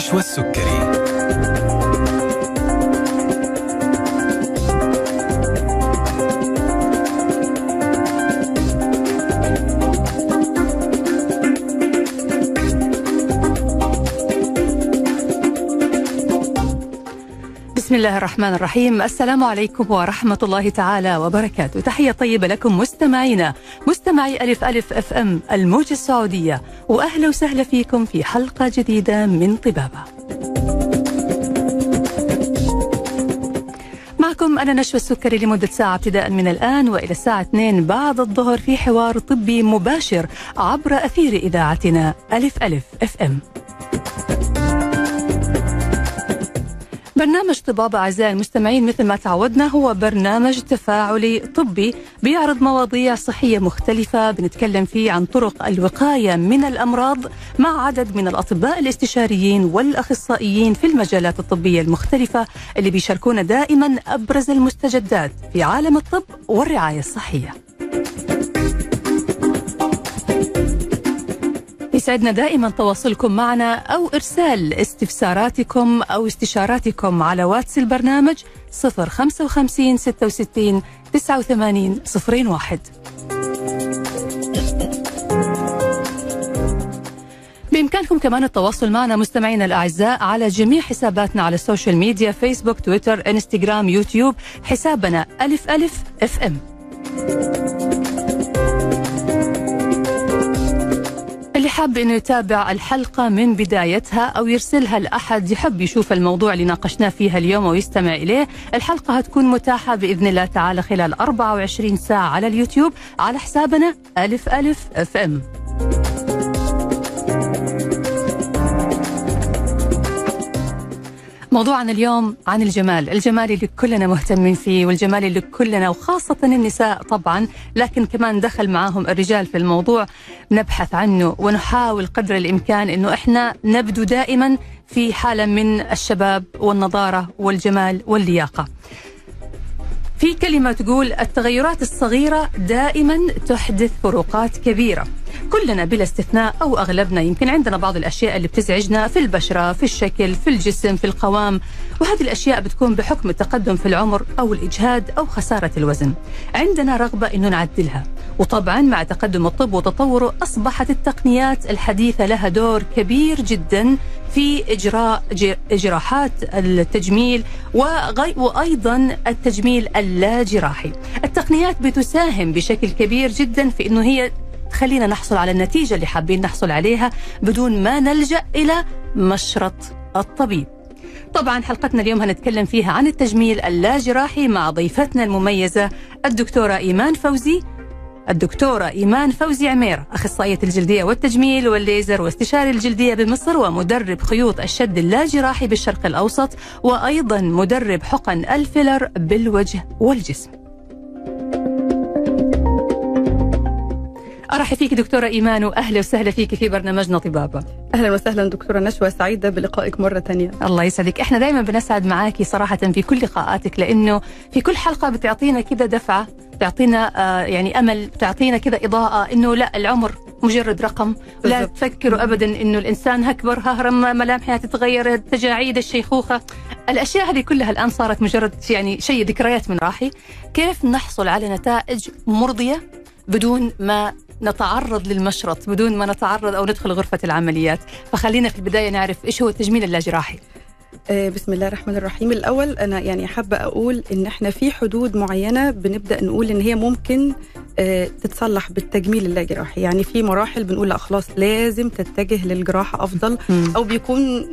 النشوى السكري بسم الله الرحمن الرحيم. السلام عليكم ورحمة الله تعالى وبركاته. تحية طيبة لكم مستمعينا مستمعي ألف ألف أف أم الموجة السعودية. وأهلا وسهلا فيكم في حلقة جديدة من طبابة. معكم أنا نشوى السكري لمدة ساعة ابتداء من الآن وإلى الساعة 2 بعد الظهر في حوار طبي مباشر عبر أثير إذاعتنا ألف ألف أف أم. برنامج طبابة أعزائي المستمعين مثل ما تعودنا هو برنامج تفاعلي طبي بيعرض مواضيع صحية مختلفة بنتكلم فيه عن طرق الوقاية من الأمراض مع عدد من الأطباء الاستشاريين والأخصائيين في المجالات الطبية المختلفة اللي بيشاركونا دائما أبرز المستجدات في عالم الطب والرعاية الصحية. يسعدنا دائما تواصلكم معنا أو إرسال استفساراتكم أو استشاراتكم على واتس البرنامج 055 66 89 01 بإمكانكم كمان التواصل معنا مستمعينا الأعزاء على جميع حساباتنا على ال social media فيسبوك تويتر إنستغرام يوتيوب حسابنا ألف ألف FM. حاب انه يتابع الحلقة من بدايتها أو يرسلها لأحد يحب يشوف الموضوع اللي ناقشناه فيها اليوم ويستمع إليه، الحلقة هتكون متاحة بإذن الله تعالى خلال 24 ساعة على اليوتيوب على حسابنا ألف ألف أف إم. موضوعنا اليوم عن الجمال. الجمال اللي كلنا مهتمين فيه والجمال اللي كلنا وخاصة النساء طبعا لكن كمان دخل معاهم الرجال في الموضوع. نبحث عنه ونحاول قدر الإمكان أنه إحنا نبدو دائما في حالة من الشباب والنضارة والجمال واللياقة. في كلمة تقول التغيرات الصغيرة دائما تحدث فروقات كبيرة. كلنا بلا استثناء أو أغلبنا. يمكن عندنا بعض الأشياء اللي بتزعجنا في البشرة في الشكل في الجسم في القوام. وهذه الأشياء بتكون بحكم التقدم في العمر أو الإجهاد أو خسارة الوزن. عندنا رغبة أنه نعدلها. وطبعا مع تقدم الطب وتطوره أصبحت التقنيات الحديثة لها دور كبير جدا في إجراء جراحات التجميل وغي وأيضا التجميل اللا جراحي التقنيات بتساهم بشكل كبير جدا في أنه هي تخلينا نحصل على النتيجة اللي حابين نحصل عليها بدون ما نلجأ إلى مشرط الطبيب. طبعا حلقتنا اليوم هنتكلم فيها عن التجميل اللا جراحي مع ضيفتنا المميزة الدكتورة إيمان فوزي. الدكتورة إيمان فوزي عمير أخصائية الجلدية والتجميل والليزر واستشاري الجلدية بمصر ومدرب خيوط الشد اللاجراحي بالشرق الأوسط وأيضا مدرب حقن الفيلر بالوجه والجسم. أرحب فيك دكتورة ايمان واهلا وسهلا فيك في برنامجنا طبابة. أهلا وسهلا دكتورة نشوى. سعيدة بلقائك مرة ثانية. الله يسعدك، إحنا دائما بنسعد معاكي صراحة في كل لقاءاتك لأنه في كل حلقة بتعطينا كذا دفعة، تعطينا آه يعني أمل، تعطينا كذا إضاءة إنه لا العمر مجرد رقم، لا تفكروا ابدا إنه الإنسان هكبر هرم ملامحها تتغير تجاعيد الشيخوخة، الأشياء هذه كلها الآن صارت مجرد يعني شيء ذكريات من راحي، كيف نحصل على نتائج مرضية بدون ما نتعرض للمشرط بدون ما نتعرض أو ندخل غرفة العمليات. فخلينا في البداية نعرف إيش هو التجميل اللاجراحي. بسم الله الرحمن الرحيم. الأول أنا يعني حابة أقول إن إحنا في حدود معينة بنبدأ نقول إن هي ممكن تتصلح بالتجميل اللاجراحي يعني في مراحل بنقول لا خلاص لازم تتجه للجراحة أفضل أو بيكون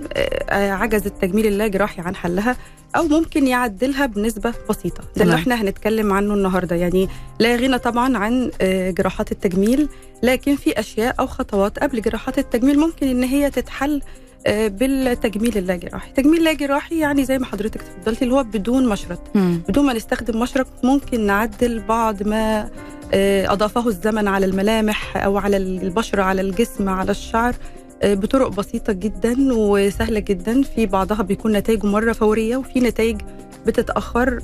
عجز التجميل اللاجراحي عن حلها أو ممكن يعدلها بنسبة بسيطة. ده اللي إحنا هنتكلم عنه النهارده. يعني لا غنى طبعا عن جراحات التجميل لكن في أشياء أو خطوات قبل جراحات التجميل ممكن إن هي تتحل بالتجميل اللاجراحي التجميل اللاجراحي يعني زي ما حضرتك تفضلتي اللي هو بدون مشرط. مم. بدون ما نستخدم مشرط ممكن نعدل بعض ما أضافه الزمن على الملامح أو على البشرة على الجسم على الشعر بطرق بسيطة جدا وسهلة جدا. في بعضها بيكون نتائجه مرة فورية وفي نتائج بتتأخر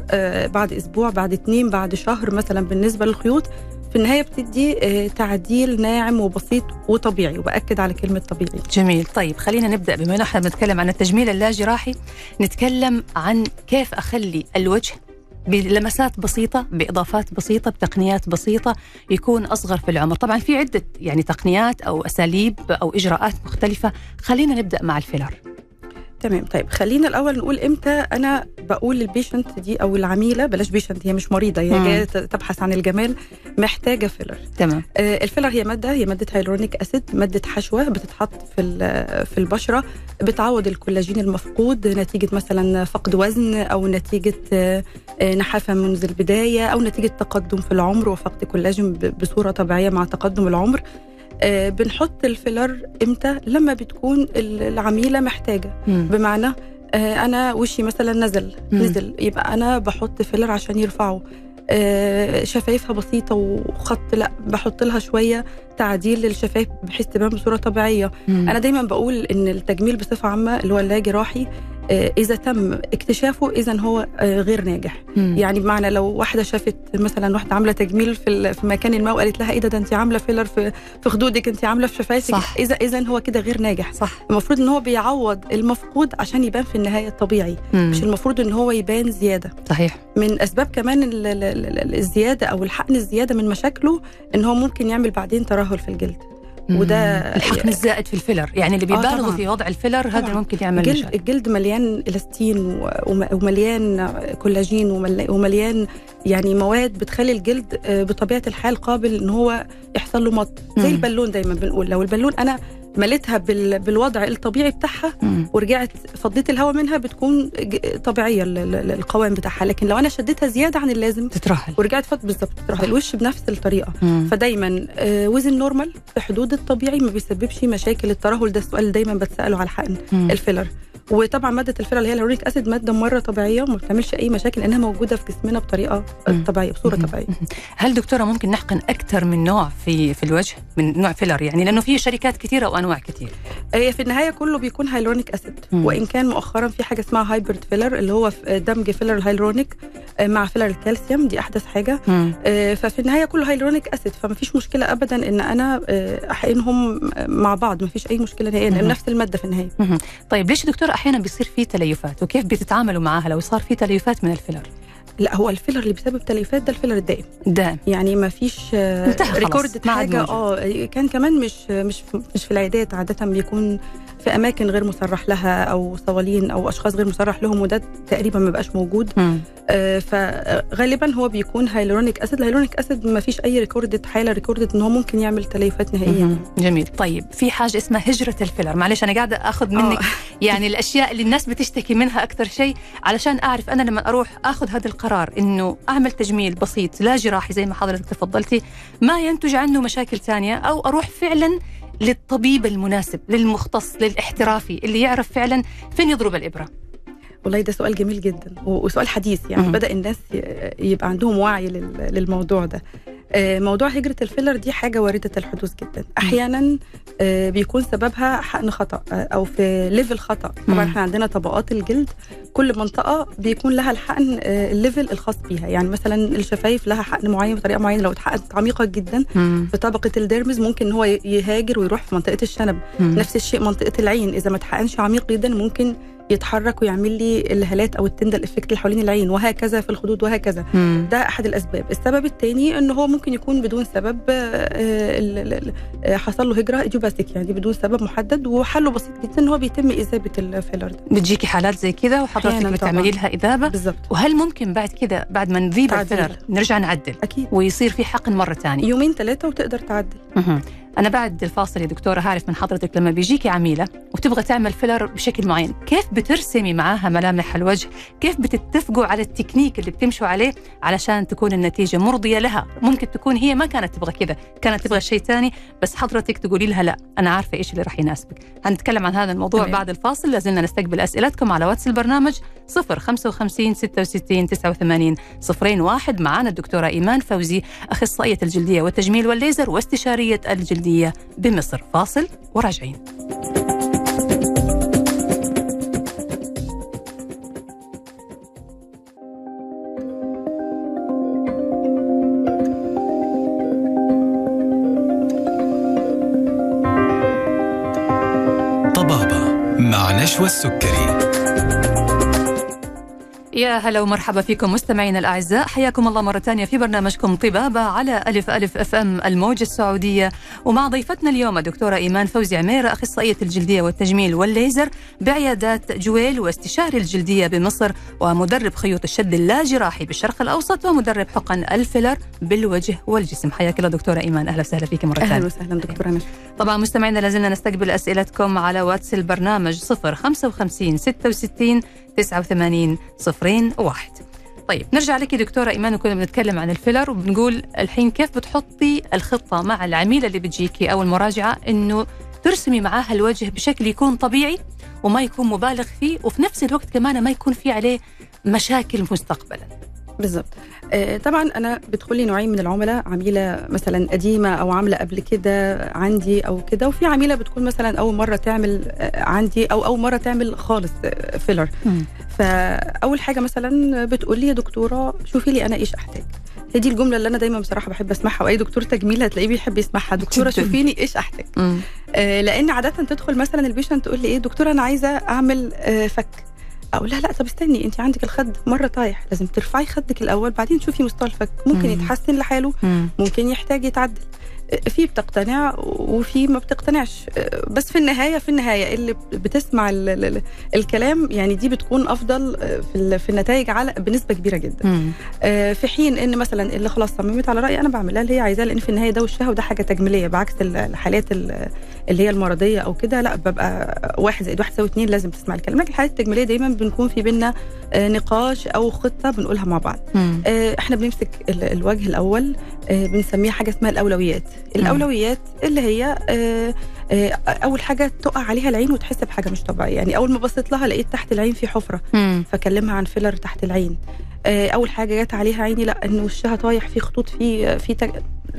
بعد أسبوع بعد اتنين بعد شهر مثلا بالنسبة للخيوط. في النهاية بتدي آه، تعديل ناعم وبسيط وطبيعي وبأكد على كلمة طبيعي. جميل. طيب خلينا نبدأ. بما إنه إحنا بنتكلم عن التجميل اللاجراحي نتكلم عن كيف أخلي الوجه بلمسات بسيطة بإضافات بسيطة بتقنيات بسيطة يكون أصغر في العمر. طبعا في عدة يعني تقنيات أو أساليب أو إجراءات مختلفة. خلينا نبدأ مع ال filler. تمام. طيب خلينا الأول نقول إمتى أنا بقول لل patient دي أو العميلة بلاش patient هي مش مريضة هي مم. جاية تبحث عن الجمال محتاجة filler تمام. آه، ال filler هي مادة هي مادة hyaluronic acid مادة حشوة بتتحط في في البشرة بتعوض الكولاجين المفقود نتيجة مثلا فقد وزن أو نتيجة آه، نحافة منذ البداية أو نتيجة تقدم في العمر وفقد كولاجين بصورة طبيعية مع تقدم العمر. بنحط الفيلر إمتى لما بتكون ال- العميلة محتاجة مم. بمعنى آه، أنا وشي مثلا نزل مم. نزل يبقى أنا بحط فيلر عشان يرفعه آه، شفايفها بسيطة وخط لأ بحط لها شوية تعديل للشفايف بحيث تبان بصورة طبيعية مم. أنا دايما بقول إن التجميل بصفة عامة اللي هو اللاجراحي جراحي آه، إذا تم اكتشافه إذا هو آه، غير ناجح. مم. يعني بمعنى لو واحدة شافت مثلا واحدة عاملة تجميل في في مكان ما وقالت لها إيه ده ده أنت عاملة فيلر في في خدودك أنت عاملة في شفايفك. صح. إذا إذا هو كده غير ناجح. صح. المفروض إن هو بيعوض المفقود عشان يبان في النهاية الطبيعي. مم. مش المفروض إن هو يبان زيادة. صحيح. من أسباب كمان ال- ال- ال- الزيادة أو الحقن الزيادة من مشاكله إن هو ممكن يعمل بعدين ترهل في الجلد. وده. الحقن الزائد في الفيلر يعني اللي آه، بيبالغوا طبعاً. في وضع الفيلر هذا طبعاً. ممكن يعمل الجلد مشاكل الجلد مليان إلاستين ومليان كولاجين ومل- ومليان يعني مواد بتخلي الجلد آه، بطبيعة الحال قابل إن هو يحصل له مط زي. البالون دايما بنقول لو البالون أنا مليتها بال- بالوضع الطبيعي بتاعها مم. ورجعت فضيت الهواء منها بتكون طبيعية ال- ال- القوام بتاعها. لكن لو أنا شديتها زيادة عن اللازم تترهل. ورجعت فضيت بالظبط تروح الوش بنفس الطريقة. مم. فدايما آه، وزن normal في حدود الطبيعي ما بيسببش مشاكل. الترهل ده السؤال دايما بتسأله على الحقن. الفيلر. وطبعا مادة الفيلر اللي هي ال hyaluronic acid مادة مرة طبيعية وما بتعملش أي مشاكل لانها موجودة في جسمنا بطريقة مم. طبيعية بصورة مم. طبيعية هل دكتورة ممكن نحقن أكثر من نوع في في الوجه من نوع فيلر يعني لأنه في شركات كثيره وأنواع كثير هي في النهاية كله بيكون hyaluronic acid مم. وإن كان مؤخرا في حاجة اسمها hybrid filler اللي هو دمج فيلر الهيلورونيك آه، مع فيلر الكالسيوم دي أحدث حاجة مم. آه، ففي النهاية كله hyaluronic acid فما فيش مشكلة ابدا إن أنا آه، أحقنهم مع بعض ما فيش أي مشكلة نهائيا نفس المادة في النهاية مهم. طيب ليش دكتور أحيانا بيصير في تليفات وكيف بتتعاملوا معها لو صار في تليفات من الفيلر؟ لا هو الفيلر اللي بسبب تليفات ده الفيلر الدائم. دائم. يعني ما فيش record حاجة. آه كان كمان مش مش مش في العيادات عادة بيكون في أماكن غير مصرح لها أو صوالين أو أشخاص غير مصرح لهم وده تقريبا ما بقاش موجود. آه، فغالبا هو بيكون hyaluronic acid ال hyaluronic acid ما فيش أي recorded حالة recorded إن هو ممكن يعمل تليفات نهائيا مهم. جميل طيب في حاجة اسمها هجرة الفيلر معلش أنا قاعدة أخذ منك آه. يعني الأشياء اللي الناس بتشتكي منها أكثر شيء علشان أعرف أنا لما أروح أخذ هذا القرار إنه أعمل تجميل بسيط لا جراحي زي ما حضرتك تفضلتي ما ينتج عنه مشاكل ثانية أو أروح فعلا للطبيب المناسب للمختص للاحترافي اللي يعرف فعلا فين يضرب الإبرة. والله ده سؤال جميل جدا وسؤال حديث يعني. بدأ الناس يبقى عندهم وعي لل- للموضوع ده آه، موضوع هجرة الفيلر دي حاجة واردة الحدوث جدا أحيانا آه، بيكون سببها حقن خطأ آه، أو في level خطأ طبعا. إحنا عندنا طبقات الجلد كل منطقة بيكون لها الحقن ال level الخاص بيها يعني مثلا الشفايف لها حقن معين بطريقة معينة لو اتحقنت عميقة جدا. في طبقة ال dermis ممكن هو يهاجر ويروح في منطقة الشنب. نفس الشيء منطقة العين إذا ما اتحقنش عميق جدا ممكن يتحرك ويعمل لي الهالات أو ال Tyndall effect اللي حوالين العين وهكذا في الخدود وهكذا. مم. ده أحد الأسباب. السبب الثاني إن هو ممكن يكون بدون سبب آه، آه، حصل له هجرة idiopathic يعني بدون سبب محدد وحله بسيط جدا إن هو بيتم اذابه الفيلر ده. بتجيكي حالات زي كذا وحضرتك بتعملي. لها إذابة؟ بالظبط. وهل ممكن بعد كذا بعد ما نذيب. الفيلر نرجع نعدل؟ أكيد. ويصير في حقن مرة ثانية. يومين ثلاثة وتقدر تعدل. مهم. أنا بعد الفاصل يا دكتورة هعرف من حضرتك لما بيجيكي عميلة وتبغى تعمل فيلر بشكل معين كيف بترسمي معاها ملامح الوجه؟ كيف بتتفقوا على التكنيك اللي بتمشوا عليه علشان تكون النتيجة مرضية لها؟ ممكن تكون هي ما كانت تبغى كذا كانت تبغى شيء ثاني بس حضرتك تقولي لها لا أنا عارفة إيش اللي راح يناسبك. هنتكلم عن هذا الموضوع تمام. بعد الفاصل لازلنا نستقبل أسئلتكم على واتس البرنامج 055 66 89 صفرين واحد معانا الدكتورة إيمان فوزي أخصائية الجلدية والتجميل والليزر واستشارية الجلدية بمصر. فاصل وراجعين. نشوى السكري. يا هلا ومرحبا فيكم مستمعينا الأعزاء. حياكم الله مرة ثانية في برنامجكم طبابة على ألف ألف أف أم الموجه السعودية. ومع ضيفتنا اليوم الدكتورة إيمان فوزي عميره أخصائية الجلدية والتجميل والليزر بعيادات جويل واستشاري الجلدية بمصر ومدرب خيوط الشد اللاجراحي بالشرق الأوسط ومدرب حقن الفيلر بالوجه والجسم. حياك الله دكتورة إيمان. أهلا وسهلا فيك مرة ثانية. أهلا وسهلا دكتورة نشوى طبعا مستمعينا لازلنا نستقبل أسئلتكم على واتس البرنامج 055 66 89 صفرين واحد. طيب نرجع لك دكتورة إيمان وكنا بنتكلم عن الفيلر وبنقول الحين كيف بتحطي الخطة مع العميلة اللي بتجيكي أو المراجعة إنه ترسمي معاها الوجه بشكل يكون طبيعي وما يكون مبالغ فيه وفي نفس الوقت كمان ما يكون في عليه مشاكل مستقبلا. بالظبط. آه، طبعا أنا بدخل نوعين من العملاء عميلة مثلا قديمة أو عاملة قبل كده عندي أو كده وفي عميلة بتكون مثلا أول مرة تعمل آه، عندي أو أول مرة تعمل خالص فيلر آه، فأول حاجة مثلا بتقول لي يا دكتورة شوفي لي أنا إيش أحتاج. هي دي الجملة اللي أنا دايما بصراحة بحب أسمعها وأي دكتور تجميل هتلاقيه بيحب يسمعها. دكتورة شوفيني إيش أحتاج. آه لأن عادة تدخل مثلا البيشنت تقول لي إيه دكتورة أنا عايزة أعمل آه فك. أقول لها لا طب استني انت عندك الخد مرة طايح لازم ترفعي خدك الأول بعدين تشوفي مستوى الفك ممكن مم. يتحسن لحاله مم. ممكن يحتاج يتعدل في بتقتنع وفي ما بتقتنعش بس في النهاية في النهاية اللي بتسمع ال ال الكلام يعني دي بتكون أفضل في, في النتائج على بنسبة كبيرة جدا مم. آه، في حين إن مثلا اللي خلاص صممت على رأيي أنا بعملها اللي هي عايزاه لأن في النهاية ده وشها وده حاجة تجميلية بعكس الحالات اللي هي المرضية أو كده لا ببقى واحد زائد واحد يساوي اثنين لازم تسمع الكلام لكن الحالات التجميلية دايما بنكون في بينا آه، نقاش أو خطة بنقولها مع بعض. مم. آه، إحنا بنمسك الوجه الأول بنسميه حاجة اسمها الأولويات. الأولويات اللي هي آه، آه، أول حاجة تقع عليها العين وتحس بحاجة مش طبيعية. يعني أول ما بصيت لها لقيت تحت العين في حفرة فكلمها عن فيلر تحت العين. آه، أول حاجة جت عليها عيني لا إن وشها طايح في خطوط في في تج...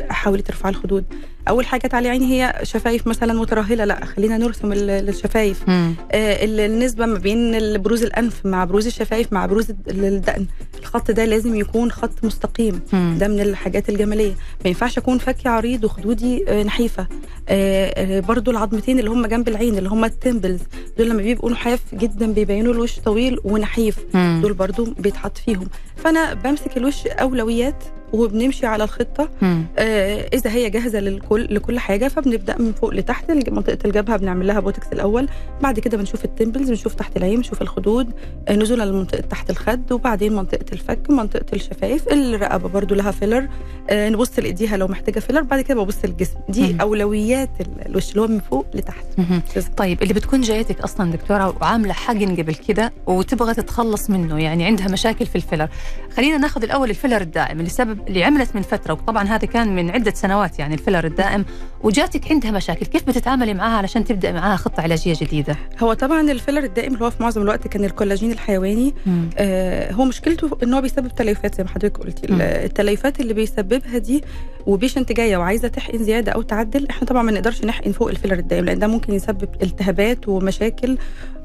حاولي ترفعي الخدود. أول حاجة على عيني هي شفايف مثلا مترهلة. لا خلينا نرسم الشفايف. آه النسبة ما بين بروز الأنف مع بروز الشفايف مع بروز الدقن. الخط ده لازم يكون خط مستقيم. مم. ده من الحاجات الجمالية. ما ينفعش أكون فكي عريض وخدودي آه نحيفة. آه آه برضو العظمتين اللي هم جنب العين اللي هم ال temples دول لما بيبقوا نحاف جدا بيبينوا الوش طويل ونحيف. مم. دول برضو بيتحط فيهم. فأنا بمسك الوش أولويات. وبنمشي على الخطة. آه إذا هي جاهزة للكل لكل حاجة فبنبدأ من فوق لتحت منطقة الجبهة بنعمل لها بوتكس الأول. بعد كده بنشوف ال temples بنشوف تحت العين بنشوف الخدود. آه نزولا لمنطقه تحت الخد وبعدين منطقة الفك منطقة الشفايف. الرقبة برضو لها فيلر آه نبص لإيديها لو محتاجة فيلر بعد كده ببص الجسم دي مم. أولويات الوش اللي هو من فوق لتحت. مم. طيب اللي بتكون جايتك أصلا دكتورة وعاملة حقن قبل كده وتبغى تتخلص منه يعني عندها مشاكل في الفيلر خلينا ناخذ الأول الفيلر الدائم اللي سبب اللي عملت من فترة وطبعا هذا كان من عدة سنوات يعني الفيلر الدائم وجاتك عندها مشاكل كيف بتتعاملي معها علشان تبدأ معها خطة علاجية جديدة؟ هو طبعا الفيلر الدائم اللي هو في معظم الوقت كان الكولاجين الحيواني. آه هو مشكلته إن هو بيسبب تليفات زي ما حضرتك قلتي. التليفات اللي بيسببها دي و patient جاية وعايزة تحقن زيادة أو تعدل إحنا طبعا ما نقدرش نحقن فوق الفيلر الدائم لأن ده ممكن يسبب التهابات ومشاكل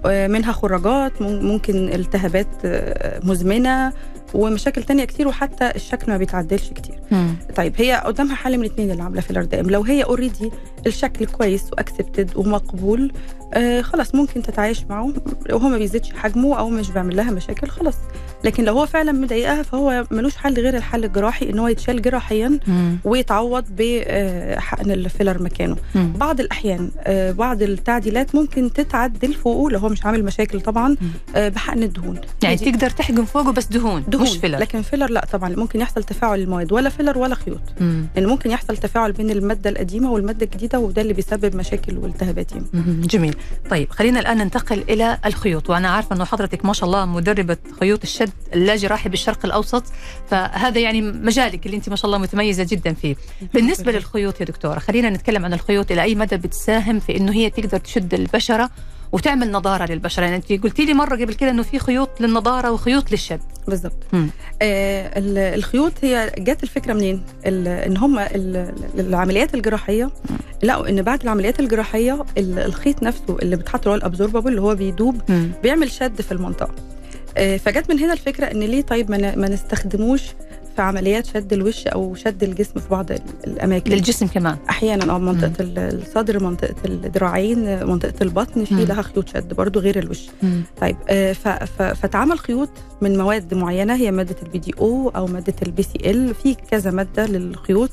آه، منها خراجات ممكن التهابات آه، مزمنة ومشاكل تانية كتير وحتى الشكل ما بيتعدلش كتير مم. طيب هي قدامها حل من الاثنين اللي عاملة فيلر دائم لو هي already الشكل كويس و accepted ومقبول آه خلاص ممكن تتعايش معه. وهو ما بيزيدش حجمه أو مش بيعمل لها مشاكل خلاص. لكن لو هو فعلا مضايقها فهو ملوش حل غير الحل الجراحي إن هو يتشال جراحيا مم. ويتعوض بحقن الفيلر مكانه. مم. بعض الأحيان آه بعض التعديلات ممكن تتعدل فوقه لو هو مش عامل مشاكل طبعا آه بحقن الدهون. يعني تقدر تحقن فوقه بس دهون, دهون. مش فيلر. لكن فيلر لا طبعا. ممكن يحصل تفاعل المواد ولا فيلر ولا خيوط. لأن يعني ممكن يحصل تفاعل بين المادة القديمة والمادة الجديدة وده اللي بيسبب مشاكل والتهابات جميل. طيب خلينا الآن ننتقل إلى الخيوط. وأنا عارفة أنه حضرتك ما شاء الله مدربة خيوط الشد اللاجراحي بالشرق الأوسط فهذا يعني مجالك اللي أنت ما شاء الله متميزة جدا فيه. بالنسبة للخيوط يا دكتورة خلينا نتكلم عن الخيوط إلى أي مدى بتساهم في إنه هي تقدر تشد البشرة وتعمل نضاره للبشره يعني انت قلتي لي مرة قبل كده إنه في خيوط للنضاره وخيوط للشد بالضبط. آه الخيوط هي جت الفكرة منين؟ إن هم العمليات الجراحية. لقوا إن بعد العمليات الجراحية الخيط نفسه اللي بتحط اللي هو الأبزوربابل اللي هو بيدوب مم. بيعمل شد في المنطقة. آه فجت من هنا الفكرة إن ليه طيب ما نستخدموش في عمليات شد الوش أو شد الجسم في بعض ال- الأماكن للجسم كمان أحيانا آه منطقة ال- الصدر منطقة الذراعين منطقة البطن في مم. لها خيوط شد برضو غير الوش مم. طيب آه، ف- ف- فاتعمل خيوط من مواد معينة هي مادة ال PDO أو مادة ال PCL في كذا مادة للخيوط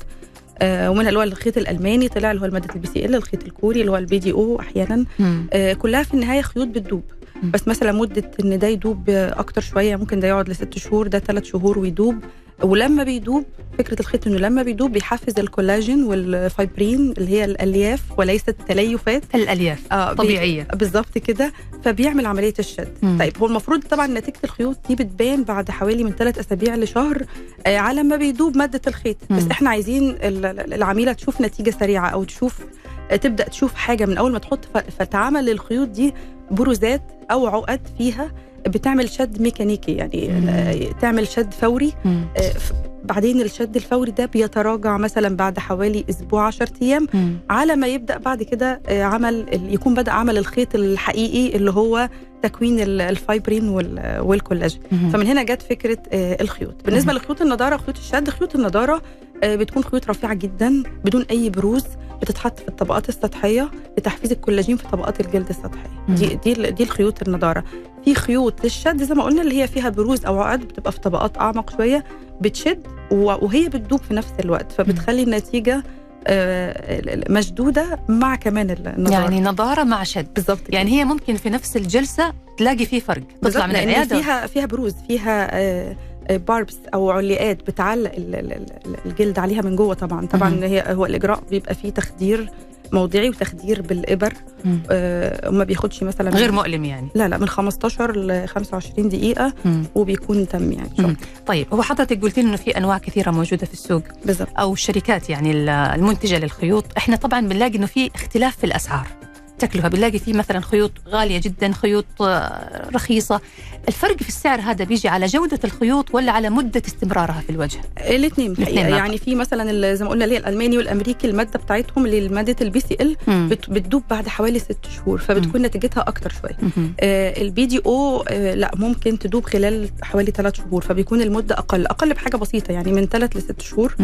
آه، ومنها اللي هو الخيط الألماني طلع اللي هو ماده ال PCL الخيط الكوري اللي هو ال PDO أحيانا مم. آه، كلها في النهاية خيوط بتدوب مم. بس مثلا مدة إن ده يدوب أكتر شوية ممكن ده يقعد لست شهور ده ثلاث شهور ويدوب. ولما بيدوب فكرة الخيط إنه لما بيدوب بيحفز الكولاجين والفايبرين اللي هي الألياف وليست التليفات الألياف آه بي- طبيعية. بالظبط كده. فبيعمل عملية الشد. مم. طيب هو المفروض طبعا نتيجة الخيوط دي بتبان بعد حوالي من ثلاث أسابيع لشهر آه على ما بيدوب مادة الخيط. بس مم. إحنا عايزين ال- ال- العميلة تشوف نتيجة سريعة أو تشوف تبدأ تشوف حاجة من أول ما تحط فتعمل الخيوط دي بروزات أو عقد فيها بتعمل شد ميكانيكي يعني مم. تعمل شد فوري مم. آه، بعدين الشد الفوري ده بيتراجع مثلا بعد حوالي أسبوع 10 أيام. على ما يبدأ بعد كده آه، عمل يكون بدأ عمل الخيط الحقيقي اللي هو تكوين ال- الفايبرين وال- والكولاجين. فمن هنا جت فكرة آه، الخيوط بالنسبة. لخيوط النضارة وخيوط الشد خيوط النضارة بتكون خيوط رفيعة جدا بدون أي بروز بتتحط في الطبقات السطحية لتحفيز الكولاجين في طبقات الجلد السطحيه مم. دي دي دي الخيوط النضارة. في خيوط للشد زي ما قلنا اللي هي فيها بروز أو عقد بتبقى في طبقات أعمق شوية بتشد وهي بتدوب في نفس الوقت. فبتخلي النتيجة آه، مشدودة مع كمان النضارة. يعني نضارة مع شد. بالظبط. يعني هي ممكن في نفس الجلسة تلاقي فيه فرق تطلع من العيادة. فيها فيها بروز فيها آه، آه، باربس أو علقات بتعلق ال- ال- ال- الجلد عليها من جوه طبعا. طبعا. هي هو الإجراء بيبقى فيه تخدير موضعي وتخدير بالإبر. آه، وما بياخدش مثلا غير مؤلم يعني. لا لا من 15 ل 25 دقيقة مم. وبيكون تم يعني. مم. طيب هو حضرتك قلت إنه في أنواع كثيرة موجودة في السوق. بالظبط أو الشركات يعني ال- المنتجة للخيوط. إحنا طبعا بنلاقي إنه في اختلاف في الأسعار. تكلفة بنلاقي في مثلا خيوط غالية جدا خيوط آه، رخيصة. الفرق في السعر هذا بيجي على جودة الخيوط ولا على مدة استمرارها في الوجه؟ الاثنين. يعني في مثلا زي ما قلنا اللي الألماني والأمريكي المادة بتاعتهم اللي ماده ال PCL بتدوب بعد حوالي ست شهور فبتكون نتيجتها أكتر شوية. آه، ال PDO آه، لا ممكن تدوب خلال حوالي ثلاث شهور فبيكون المدة أقل. أقل بحاجة بسيطة يعني من ثلاث لست شهور.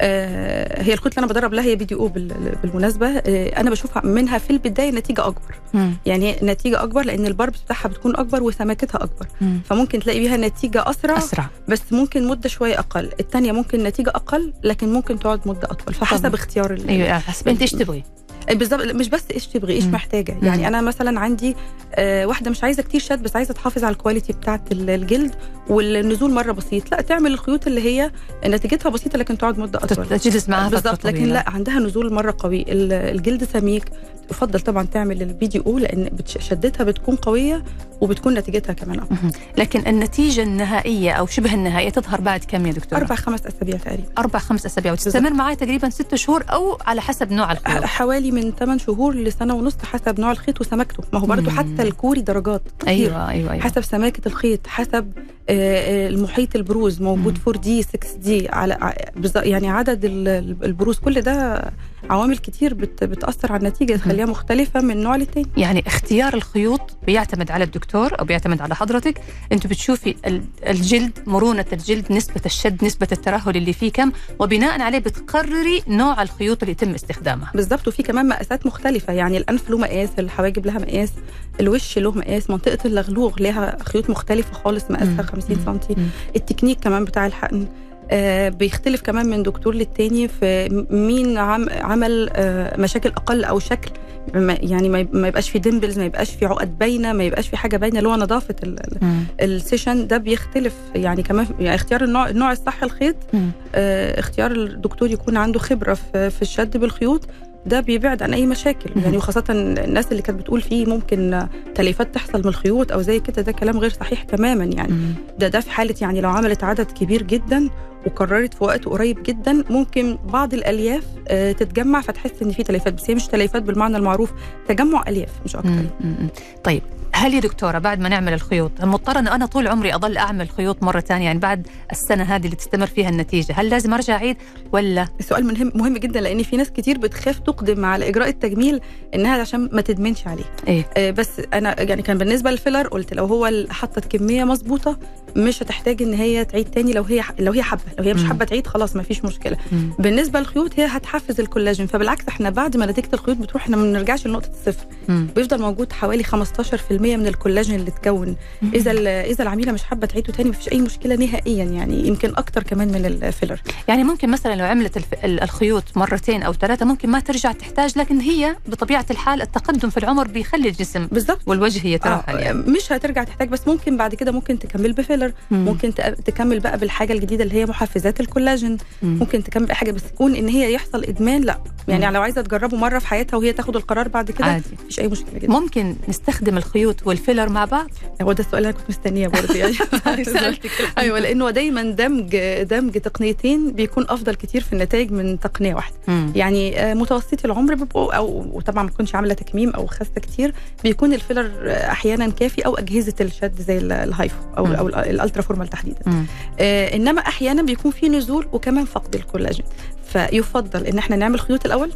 آه، هي الخيوط اللي أنا بدرب لها هي PDO بال- بالمناسبة. آه، أنا بشوف منها في البداية نتيجة أكبر. مم. يعني نتيجة أكبر لأن ال barbs بتاعها بتكون أكبر وسماكتها أكبر. مم. فممكن تلاقي بيها نتيجة أسرع أسرع. بس ممكن مدة شوية أقل. الثانية ممكن نتيجة أقل لكن ممكن تقعد مدة أطول. فحسب طبعاً. اختيار أيوه حسب. انت إيش تبغي. بالظبط مش بس إيش تبغي إيش. محتاجة. يعني أنا مثلا عندي آه واحدة مش عايزة كتير شد بس عايزة تحافظ على ال quality بتاعه ال- الجلد والنزول مرة بسيط لا تعمل الخيوط اللي هي نتيجتها بسيطة لكن تقعد مدة أطول تجلس معاها بالظبط لكن. لا عندها نزول مرة قوي ال- الجلد سميك يفضل طبعا تعمل ال PDO لأن شدتها بتكون قوية وبتكون نتيجتها كمان مهم. لكن النتيجة النهائية أو شبه النهائية تظهر بعد كم يا دكتورة؟ أربع خمس أسابيع تقريبا أربع خمس أسابيع وتستمر معي تقريبا ست شهور أو على حسب نوع الخيوط حوالي من 8 شهور لسنة ونص حسب نوع الخيط وسمكته ما هو برضو مم. حتى الكوري درجات كتير. أيوة أيوة, أيوة. حسب سماكة الخيط حسب آه، آه، المحيط البروز موجود 4 دي 6 دي على يعني عدد ال- ال- البروز كل ده عوامل كتير بت- بتأثر على النتيجة تخليها مختلفة من نوع للتاني يعني اختيار الخيوط بيعتمد على الدكتور أو بيعتمد على حضرتك أنت بتشوفي ال- الجلد مرونة الجلد نسبة الشد نسبة الترهل اللي فيه كم وبناء عليه بتقرري نوع الخيوط اللي يتم استخدامها بالظبط وفي كمان مقاسات مختلفة يعني الأنف له مقاس الحواجب لها مقاس الوش له مقاس منطقة اللغلوغ لها خيوط مختلفة خالص. مقاسها 50 مم. سم. التكنيك كمان بتاع الحقن بيختلف كمان من دكتور للتاني في مين عم عمل آه مشاكل أقل أو شكل يعني ما يب- ما يبقاش في dimples ما يبقاش في عقد باينة ما يبقاش في حاجة باينة اللي هو نظافه. السيشن ده بيختلف يعني كمان يعني اختيار النوع النوع الصح الخيط. آه، اختيار الدكتور يكون عنده خبرة في الشد بالخيوط ده بيبعد عن أي مشاكل. يعني وخاصة الناس اللي كانت بتقول فيه ممكن تليفات تحصل من الخيوط أو زي كده ده كلام غير صحيح تماما يعني. ده ده في حالة يعني لو عملت عدد كبير جدا وقررت في وقت قريب جدا ممكن بعض الألياف آه، تتجمع فتحس إن في تليفات بس هي مش تليفات بالمعنى المعروف تجمع ألياف مش أكتر. طيب هل يا دكتورة بعد ما نعمل الخيوط مضطرة انه أنا طول عمري أضل أعمل خيوط مرة ثانية يعني بعد السنة هذه اللي تستمر فيها النتيجة هل لازم أرجع أعيد ولا السؤال مهم مهم جدا لأن في ناس كتير بتخاف تقدم على إجراء التجميل إنها عشان ما تدمنش عليه إيه آه، بس أنا يعني كان بالنسبة للفيلر قلت لو هو حطت كمية مظبوطة مش هتحتاج إن هي تعيد تاني لو هي لو هي حابة لو هي مش. حابة تعيد خلاص ما فيش مشكلة مم. بالنسبة للخيوط هي هتحفز الكولاجين فبالعكس إحنا بعد ما نتيجة الخيوط بتروح إحنا ما بنرجعش لنقطة الصفر. بيفضل موجود حوالي 15% من الكولاجين اللي اتكون إذا إذا العميلة مش حابة تعيده تاني مفيش أي مشكلة نهائيا يعني يمكن أكتر كمان من الفيلر. يعني ممكن مثلا لو عملت الخيوط مرتين أو ثلاثة ممكن ما ترجع تحتاج لكن هي بطبيعة الحال التقدم في العمر بيخلي الجسم بالظبط والوجه يترهل آه يعني. مش هترجع تحتاج بس ممكن بعد كده ممكن تكمل بفيلر. مم. ممكن تكمل بقى بالحاجة الجديدة اللي هي محفزات الكولاجين. مم. ممكن تكمل بحاجه بس تكون إن هي يحصل إدمان لا. يعني مم. لو عايزة تجربه مرة في حياتها وهي تاخد القرار بعد كده عادي. مفيش أي مشكلة جدا. ممكن نستخدم الخيوط والفيلر مع بعض هو ده السؤال اللي أنا كنت مستنية برضه يعني. أيوه لأنه دايما دمج دمج تقنيتين بيكون أفضل كتير في النتائج من تقنية واحدة مم. يعني آه، متوسطي العمر بيبقوا أو وطبعا ما تكونش عاملة تكميم أو خاسه كتير بيكون الفيلر آه، أحيانا كافي أو أجهزة الشد زي ال- ال HIFU أو مم. أو ال- ال Ultraformer تحديدا. آه إنما أحيانا بيكون في نزول وكمان فقد الكولاجين فيفضل إن إحنا نعمل خيوط الأول.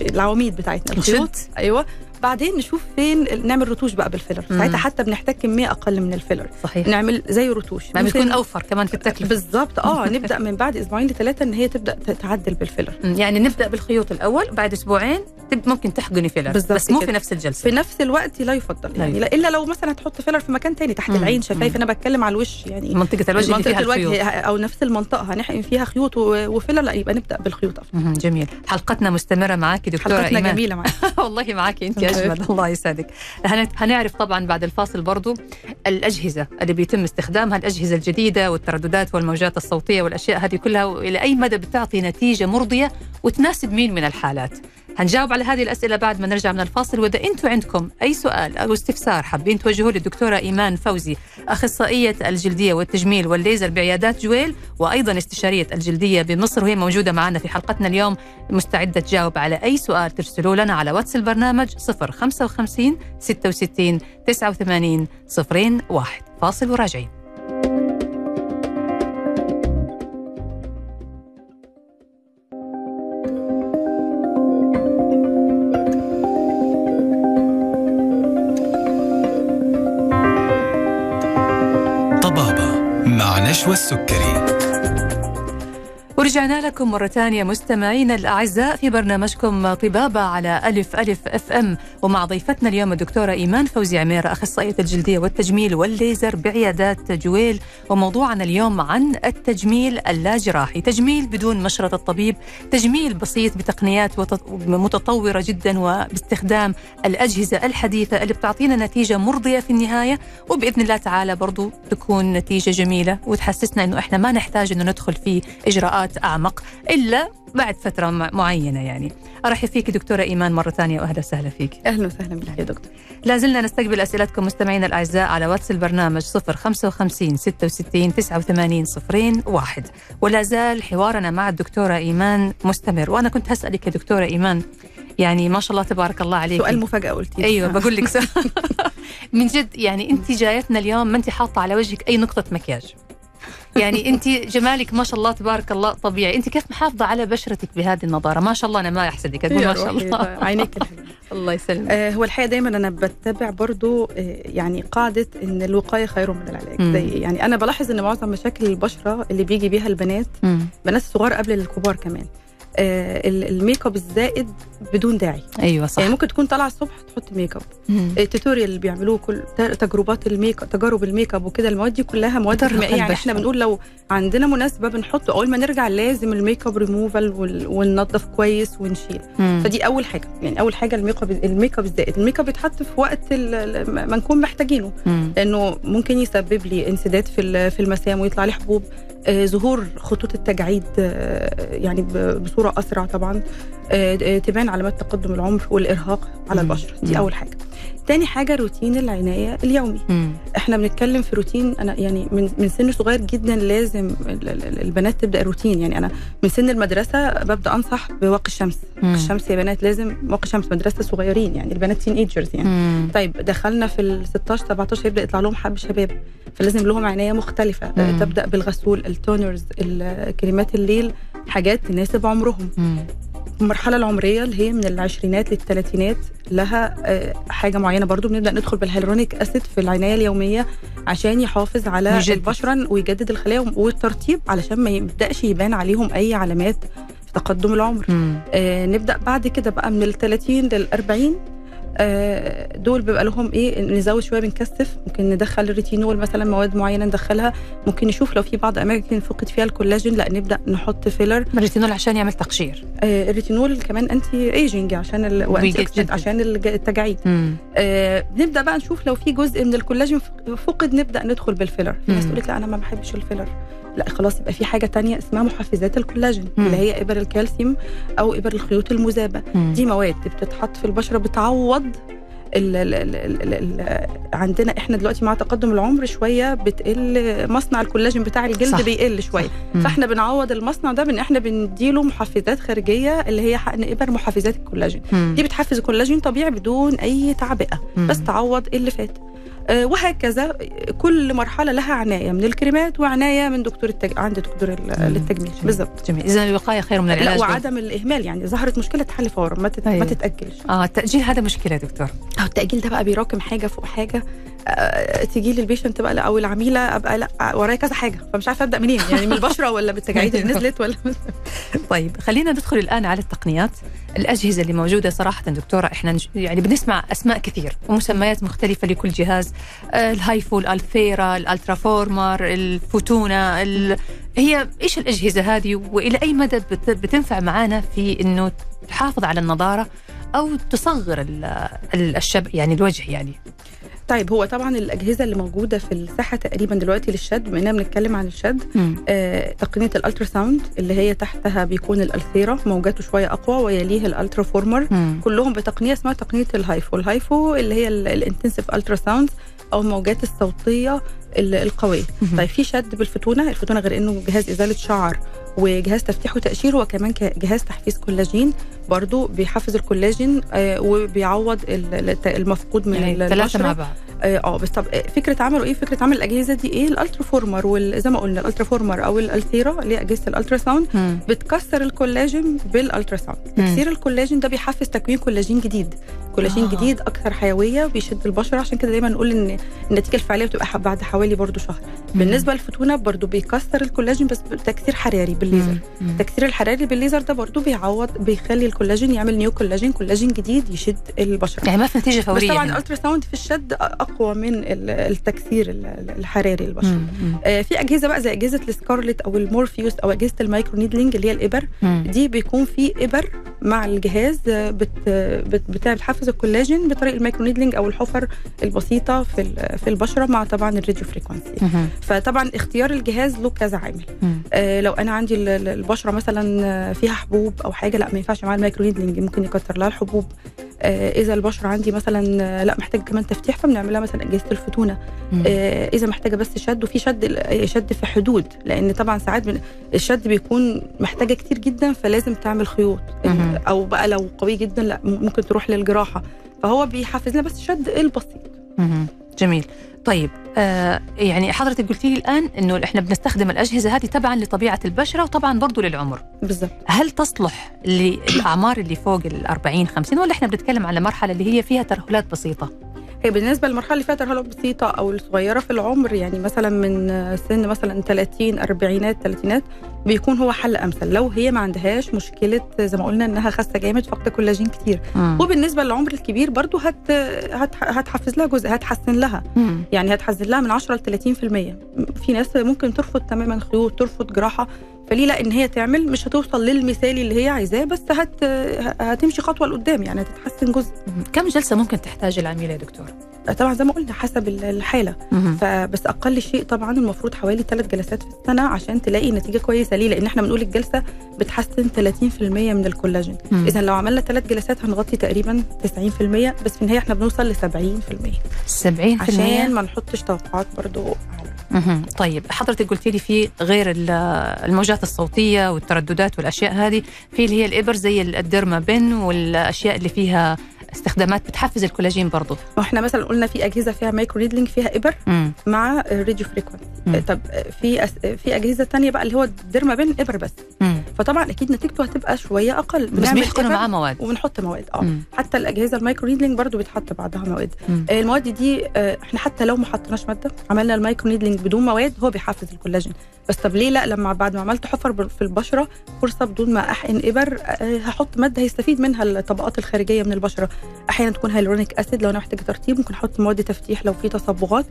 العواميد بتاعتنا الخيوط. أيوه بعدين نشوف فين نعمل رتوش بقى بالفيلر. ساعتها حتى بنحتاج كميه أقل من الفيلر. صحيح. نعمل زي رتوش. بتكون أوفر كمان في التكلفة. بالظبط آه نبدأ من بعد أسبوعين لثلاثة إن هي تبدأ تتعدل بالفيلر. يعني نبدأ بالخيوط الأول بعد أسبوعين ممكن تحقني فيلر بس مو. في نفس الجلسة. في نفس الوقت لا يفضل. يعني لا إلا لو مثلا هتحط فيلر في مكان تاني تحت مم. العين شفايف. أنا بتكلم على الوش يعني منطقة الوجه منطقة فيها الخيوط. الوجه أو نفس المنطقة هنحقن فيها خيوط وفيلر لا يبقى نبدأ بالخيوط أفضل. جميل. حلقتنا مستمرة معك دكتورة حلقتنا إيمان. جميلة معاك. والله معك انت اجمل الله يسعدك. هن- هنعرف طبعا بعد الفاصل برضو الأجهزة اللي بيتم استخدامها الأجهزة الجديدة والترددات والموجات الصوتية والأشياء هذه كلها وإلى أي مدى بتعطي نتيجة مرضية وتناسب مين من الحالات؟ هنجاوب على هذه الأسئلة بعد ما نرجع من الفاصل. وإذا أنتم عندكم أي سؤال أو استفسار حابين توجهوه للدكتورة إيمان فوزي أخصائية الجلدية والتجميل والليزر بعيادات جويل وأيضا استشارية الجلدية بمصر وهي موجودة معنا في حلقتنا اليوم مستعدة تجاوب على أي سؤال ترسلوا لنا على واتس البرنامج 055 66 89 01 فاصل وراجعين. نشوى السكري. ورجعنا لكم مرة ثانية مستمعينا الأعزاء في برنامجكم طبابة على ألف ألف أف أم. ومع ضيفتنا اليوم الدكتورة إيمان فوزي عميرة أخصائية الجلدية والتجميل والليزر بعيادات جويل وموضوعنا اليوم عن التجميل اللاجراحي. تجميل بدون مشرط الطبيب تجميل بسيط بتقنيات متطورة جدا وباستخدام الأجهزة الحديثة اللي بتعطينا نتيجة مرضية في النهاية. وبإذن الله تعالى برضو تكون نتيجة جميلة وتحسسنا أنه إحنا ما نحتاج أنه ندخل في إجراءات أعمق إلا بعد فترة معينة يعني. أرحب فيك دكتورة إيمان مرة ثانية وأهلا وسهلا فيك. أهلا وسهلا بك يا دكتور. لا زلنا نستقبل أسئلتكم مستمعينا الأعزاء على واتس البرنامج 055 66 89 صفرين واحد. ولا زال حوارنا مع الدكتورة إيمان مستمر. وأنا كنت هسألك يا دكتورة إيمان يعني ما شاء الله تبارك الله عليك. سؤال مفاجأة قلتي. أيوه بقول لك. من جد يعني أنت جايتنا اليوم ما أنت حاطة على وجهك أي نقطة مكياج. يعني انت جمالك ما شاء الله تبارك الله طبيعي انت كيف محافظة على بشرتك بهذه النظارة ما شاء الله أنا ما أحسدك ما شاء الله عينيك. الله يسلمك آه، هو الحقيقة دايما أنا بتبع برضو آه، يعني قاعدة إن الوقاية خير من العلاج مم. زي يعني أنا بلاحظ إن معظم مشاكل البشرة اللي بيجي بيها البنات مم. بنات صغار قبل الكبار كمان ال make up الزائد بدون داعي. أيوه صح. يعني ممكن تكون طالعة الصبح تحط make up. مم. ال tutorial اللي بيعملوه كل تجربات ال make تجارب ال make up وكده المواد دي كلها مواد كيميائيه يعني. إحنا بنقول لو عندنا مناسبة بنحطه أول ما نرجع لازم الميك اب ريموفال ون- وننظف كويس ونشيل. مم. فدي أول حاجة. يعني أول حاجة ال make up ال make up الزائد. ال make up بيتحط في وقت ما نكون محتاجينه. مم. لأنه ممكن يسبب لي انسداد في في المسام ويطلع لي حبوب. آه، ظهور خطوط التجاعيد آه، يعني بصورة أسرع طبعا آه، آه، تبان علامات تقدم العمر والإرهاق على. البشره دي. أول حاجة تاني حاجة روتين العناية اليومي مم. إحنا بنتكلم في روتين أنا يعني من من سن صغير جدا لازم ال- ال- البنات تبدأ روتين يعني أنا من سن المدرسة ببدأ أنصح بواقي الشمس مم. الشمس يا بنات لازم واقي الشمس مدرسة صغيرين يعني البنات teenagers يعني مم. طيب دخلنا في ال 16 17 يبدأ يطلع لهم حب شباب فلازم لهم عناية مختلفة مم. تبدأ بالغسول ال toners ال- كريمات الليل حاجات تناسب عمرهم مم. المرحله العمرية اللي هي من العشرينات للثلاثينات لها آه، حاجة معينة برضو بنبدأ ندخل بال hyaluronic acid في العناية اليومية عشان يحافظ على يجدد. البشرة ويجدد الخلايا والترطيب علشان ما يبدأش يبان عليهم أي علامات في تقدم العمر مم. آه نبدأ بعد كده بقى من ال 30 لل 40 آه دول بيبقى لهم إيه نزود شوية بنكثف ممكن ندخل الريتينول مثلا مواد معينة ندخلها. ممكن نشوف لو في بعض أماكن فقد فيها الكولاجين لا نبدأ نحط filler ال retinol عشان يعمل تقشير. آه الريتينول كمان anti aging عشان ال... و anti عشان التجاعيد. آه نبدأ بقى نشوف لو في جزء من الكولاجين فقد نبدأ ندخل بال filler في ناس. تقول لك لا أنا ما بحبش ال filler لا خلاص يبقى في حاجة تانية اسمها محفزات الكولاجين مم. اللي هي إبر الكالسيوم أو إبر الخيوط المذابة مم. دي مواد بتتحط في البشرة بتعوض ال ال ال ال ال ال عندنا إحنا دلوقتي مع تقدم العمر شوية بتقل مصنع الكولاجين بتاع الجلد صح. بيقل شوية مم. فإحنا بنعوض المصنع ده بان إحنا بنديله محفزات خارجية اللي هي حقن إبر محفزات الكولاجين مم. دي بتحفز الكولاجين طبيعي بدون أي تعبئة مم. بس تعوض اللي فات وهكذا كل مرحلة لها عناية من الكريمات وعناية من دكتور التج... عند دكتور ال- مم. للتجميل. بالظبط جميل. إذا الوقاية خير من لا العلاج وعدم الإهمال يعني ظهرت مشكلة تحل فورا ما, تت... أيوة. ما تتأجلش. آه التأجيل هذا مشكلة يا دكتور. أو التأجيل ده بقى بيراكم حاجة فوق حاجة؟ آه، تيجي لي البيشنت بقى أو العميلة أبقى لا ورايا كذا حاجة فمش عارفة أبدأ منين يعني من البشرة ولا بالتجاعيد اللي نزلت ولا طيب خلينا ندخل الآن على التقنيات الأجهزة اللي موجودة صراحة دكتورة إحنا يعني بنسمع أسماء كثير ومسميات مختلفة لكل جهاز آه، ال HIFU الالثيرا الالترا فورمر الفوتونا ال... هي إيش الأجهزة هذه وإلى أي مدى بت... بتنفع معانا في إنه تحافظ على النضارة أو تصغر ال... ال- الشد يعني الوجه يعني؟ طيب هو طبعا الأجهزة اللي موجودة في الساحة تقريبا دلوقتي للشد بما إننا بنتكلم عن الشد آه، تقنية ال ultrasound اللي هي تحتها بيكون الالثيرا موجاته شوية أقوى ويليه الالترا فورمر مم. كلهم بتقنية اسمها تقنية ال HIFU. ال HIFU اللي هي ال intensive ultrasound أو الموجات الصوتية ال- القوية. طيب في شد بالفوتونا الفوتونا غير إنه جهاز إزالة شعر وجهاز تفتيح وتقشير هو كمان ك- جهاز تحفيز كولاجين. برضو بيحفز الكولاجين آه، وبيعوض المفقود من يعني ال- ثلاثة مع البشره بعض آه آه، بس طب آه، فكرة عمله إيه فكرة عمل الأجهزة دي إيه الالترا فورمر وزي ما قلنا الالترا فورمر أو الالثيرا اللي هي أجهزة ال ultrasound. بتكسر ال collagen بال ultrasound. تكسير الكولاجين ده بيحفز تكوين كولاجين جديد كولاجين آه. جديد أكثر حيوية بيشد البشرة عشان كده دايما نقول إن النتيجة الفعليه بتبقى بعد حوالي برضو شهر مم. بالنسبة للفوتونا برضو بيكسر الكولاجين بس بتكسير حراري بالليزر مم. مم. التكسير الحراري بالليزر ده برضو بيعوض بيخلي الكولاجين يعمل new collagen collagen جديد يشد البشره يعني ما في نتيجة بس فوريه طبعا هنا. ال ultrasound في الشد أقوى من ال- التكسير ال- ال- الحراري للبشره. آه، في أجهزة بقى زي أجهزة السكارلت أو المورفيوس أو أجهزة ال micro needling اللي هي الإبر مم. دي بيكون في إبر مع الجهاز آه، بت بت بتاع- بتحفز الكولاجين بطريقة ال micro needling أو الحفر البسيطة في في البشرة مع طبعا ال radio frequency. فطبعا اختيار الجهاز له كذا عامل. آه، لو أنا عندي ال- ال- البشرة مثلا آه، فيها حبوب أو حاجة لا ما ينفعش معاها ال micro needling ممكن يكتر لها الحبوب آه، إذا البشرة عندي مثلا آه، لا محتاجة كمان تفتيح فبنعملها مثلا أجهزة الفوتونا. آه، إذا محتاجة بس شد وفي شد شد في حدود لأن طبعا ساعات الشد بيكون محتاجة كتير جدا فلازم تعمل خيوط. أو بقى لو قوي جدا لا ممكن تروح للجراحة فهو بيحفز لنا بس الشد البسيط. جميل. طيب آه يعني حضرتك قلتي لي الآن إنه إحنا بنستخدم الأجهزة هذه تبعا لطبيعة البشرة وطبعا برضو للعمر. بالظبط هل تصلح للأعمار اللي فوق ال 40 50 ولا إحنا بنتكلم على مرحلة اللي هي فيها ترهلات بسيطة؟ هي بالنسبة للمرحلة اللي فيها ترهلات بسيطة أو الصغيرة في العمر يعني مثلا من سن مثلا 30 40 30 بيكون هو حل أمثل. لو هي ما عندهاش مشكلة زي ما قلنا إنها خاسة جامد فاقده كولاجين كتير. مم. وبالنسبة للعمر الكبير برضو هت هت هتحفز لها جزء هتحسن لها. مم. يعني هتحسن لها من 10 ل 30% في ناس ممكن ترفض تماما خيوط ترفض جراحة. فليه؟ لا ان هي تعمل مش هتوصل للمثالي اللي هي عايزاه بس هت هتمشي خطوة لقدام يعني هتتحسن جزء. كم جلسة ممكن تحتاج العميله يا دكتور؟ طبعا زي ما قلنا حسب ال- الحالة. فبس أقل شيء طبعا المفروض حوالي ثلاث جلسات في السنة عشان تلاقي نتيجة كويسة ليه؟ لأن إحنا بنقول الجلسة بتحسن 30% من الكولاجين. اذا لو عملنا ثلاث جلسات هنغطي تقريبا 90% بس في النهايه إحنا بنوصل ل 70% 70% عشان ما نحطش توقعات برضو. طيب حضرتك قلت لي في غير ال- الموجات الصوتية والترددات والأشياء هذه في اللي هي الإبر زي الديرما بن والأشياء اللي فيها استخدامات بتحفز الكولاجين برضه وإحنا مثلا قلنا في أجهزة فيها micro needling فيها إبر مم. مع radio frequency مم. طب في أس... في أجهزة تانية بقى اللي هو ال derma pen إبر بس مم. فطبعا أكيد نتيجته هتبقى شوية أقل بس بيحقنوا معاه مواد وبنحط مواد آه مم. حتى الأجهزة ال micro needling برضو بيتحط بعدها مواد مم. آه، المواد دي آه، إحنا حتى لو ما حطيناش مادة عملنا ال micro needling بدون مواد هو بيحفز الكولاجين بس طب ليه لأ لما بعد ما عملت حفر في البشرة فرصة بدون ما أحقن إبر آه، هحط مادة هيستفيد منها الطبقات الخارجية من البشرة أحيانا تكون hyaluronic acid لو أنا محتاجة ترطيب ممكن أحط مواد تفتيح لو في تصبغات.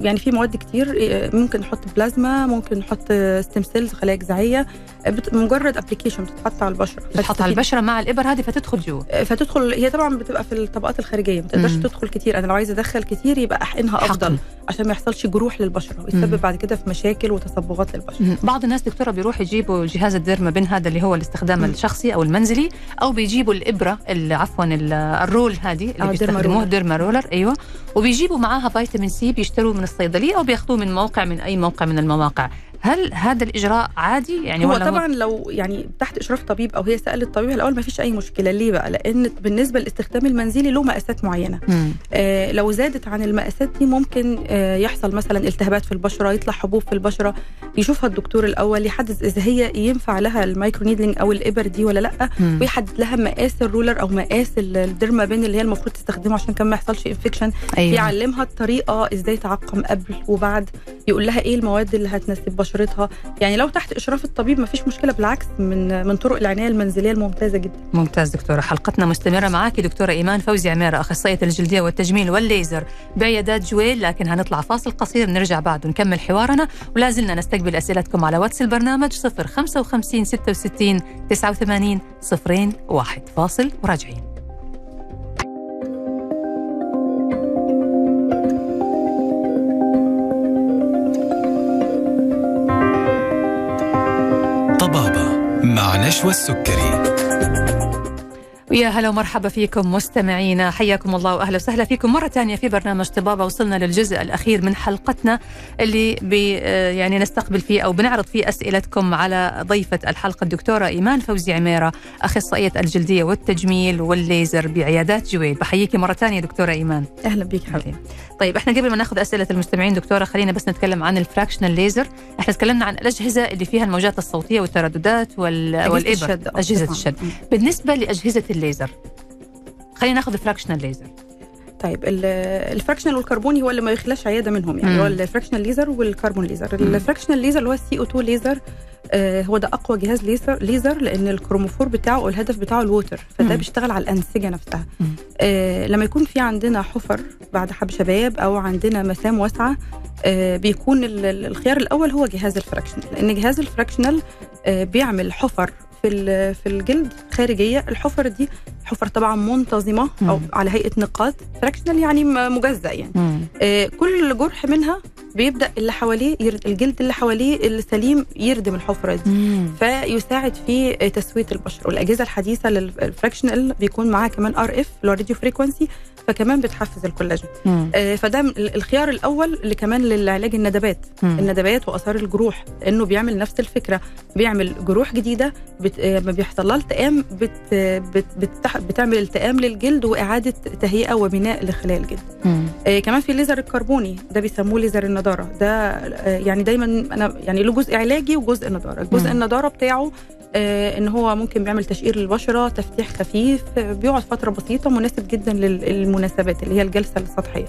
يعني في مواد كتير آه، ممكن نحط بلازما ممكن نحط stem cells خلايا جذعية آه، مجرد application بتتحط على البشرة بتحط على البشرة مع الإبر هذه فتدخل جوا فتدخل هي طبعا بتبقى في الطبقات الخارجية ما تقدرش. تدخل كتير أنا لو عايزة أدخل كتير يبقى أحقنها أفضل حقن. عشان ما يحصلش جروح للبشرة. ويسبب بعد كده في مشاكل وتصبغات للبشرة مم. بعض الناس دكتورة بيروحوا يجيبوا جهاز ال derma pen هذا اللي هو الاستخدام مم. الشخصي أو المنزلي أو بيجيبوا الإبرة ال- عفوا ال- ال roll هذه اللي آه، بيستخدموه. derma roller أيوه وبيجيبوا معاها فيتامين C بيشتروه من الصيدلية أو بياخذوه من موقع من أي موقع من المواقع. هل هذا الإجراء عادي يعني هو ولا طبعا لو يعني تحت إشراف طبيب أو هي سألت الطبيب الأول ما فيش أي مشكلة. ليه بقى؟ لأن بالنسبة للاستخدام المنزلي له مقاسات معينة. مم. آه لو زادت عن المقاسات دي ممكن آه يحصل مثلا التهابات في البشرة يطلع حبوب في البشرة. يشوفها الدكتور الأول يحدد إذا هي ينفع لها ال microneedling أو الإبر دي ولا لأ. مم. ويحدد لها مقاس ال roller أو مقاس ال- ال derma pen اللي هي المفروض تستخدمه عشان كان ما يحصلش infection أيوه. يعلمها الطريقة إزاي تعقم قبل وبعد. يقول لها إيه المواد اللي هتناسب بشرتها يعني لو تحت إشراف الطبيب ما فيش مشكلة بالعكس من من طرق العناية المنزلية الممتازة جدا. ممتاز دكتورة حلقتنا مستمرة معك دكتورة إيمان فوزي عميرة أخصائية الجلدية والتجميل والليزر بعيادات جويل لكن هنطلع فاصل قصير نرجع بعد ونكمل حوارنا ولا زلنا نستقبل أسئلتكم على واتس البرنامج 055 66 89 صفرين واحد. فاصل وراجعين. مع نشوى السكري. ويا هلا ومرحبا فيكم مستمعينا. حياكم الله وأهلا وسهلا فيكم مرة ثانية في برنامج طبابة. وصلنا للجزء الأخير من حلقتنا اللي بي آه يعني نستقبل فيه أو بنعرض فيه أسئلتكم على ضيفة الحلقة الدكتورة إيمان فوزي عميرة أخصائية الجلدية والتجميل والليزر بعيادات جويل. بحييكي مرة ثانية دكتورة إيمان. أهلا بيك حبيبي. طيب إحنا قبل ما ناخذ أسئلة المستمعين دكتورة خلينا بس نتكلم عن ال fractional laser إحنا تكلمنا عن الأجهزة اللي فيها الموجات الصوتية والترددات وال... والإبر. الشد، أجهزة طبعاً. الشد. بالنسبة لأجهزة الليزر خلينا ناخذ ال fractional laser طيب ال- ال fractional والكربوني هو اللي ما يخلاش عيادة منهم يعني مم. هو ال fractional laser وال carbon laser ال fractional laser اللي هو ال CO2 laser آه هو ده أقوى جهاز ليزر ليزر لأن ال chromophore بتاعه أو الهدف بتاعه ال water فده مم. بيشتغل على الأنسجة نفسها مم. آه لما يكون في عندنا حفر بعد حب شباب أو عندنا مسام واسعة آه بيكون ال- ال- الخيار الأول هو جهاز ال fractional لأن جهاز ال fractional آه بيعمل حفر في في الجلد خارجية الحفر دي حفر طبعا منتظمة أو مم. على هيئة نقاط fractional يعني مجزأ يعني مم. آه، كل جرح منها بيبدأ اللي حواليه يرد الجلد اللي حواليه السليم يردم الحفرة دي مم. فيساعد في آه، تسوية البشره والأجهزة الحديثة لل fractional بيكون معاها كمان RF اللي هو radio frequency فكمان بتحفز الكولاجين. آه، فده الخيار الأول اللي كمان للعلاج الندبات مم. الندبات وآثار الجروح لأنه بيعمل نفس الفكرة بيعمل جروح جديدة بت... آه، ما بيحصل لها التئام بت... بت... بتح... بتعمل التئام للجلد وإعادة تهيئة وبناء لخلايا الجلد مم. آه كمان في الليزر الكربوني ده بيسموه ليزر النضارة ده آه يعني دايما أنا يعني له جزء علاجي وجزء نضاره جزء. النضارة بتاعه إن هو ممكن بيعمل تشقير للبشرة تفتيح خفيف آه بيقعد فترة بسيطة مناسب جدا لل- للمناسبات اللي هي الجلسة السطحية.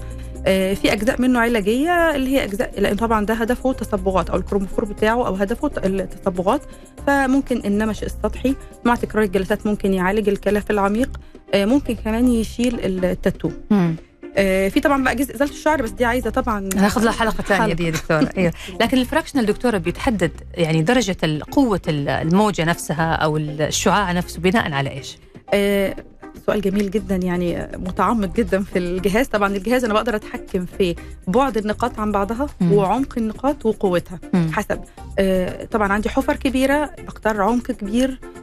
آه في أجزاء منه علاجية اللي هي أجزاء لأن طبعا ده هدفه تصبغات أو ال chromophore بتاعه أو هدفه التصبغات فممكن النمش السطحي مع تكرار الجلسات ممكن يعالج الكلف العميق. آه ممكن كمان يشيل التاتو. آه، في طبعا بقى جزء إزالة الشعر بس دي عايزة طبعا هناخذ لها حلقة ثانية. دي يا دكتورة أيوه لكن ال fractional دكتورة بيتحدد يعني درجة قوة ال- الموجة نفسها أو الشعاع نفسه بناء على إيش؟ آه، سؤال جميل جدا يعني متعمق جدا في الجهاز طبعا الجهاز أنا بقدر أتحكم في بعد النقاط عن بعضها. وعمق النقاط وقوتها. حسب آه، طبعا عندي حفر كبيرة بختار عمق كبير آه،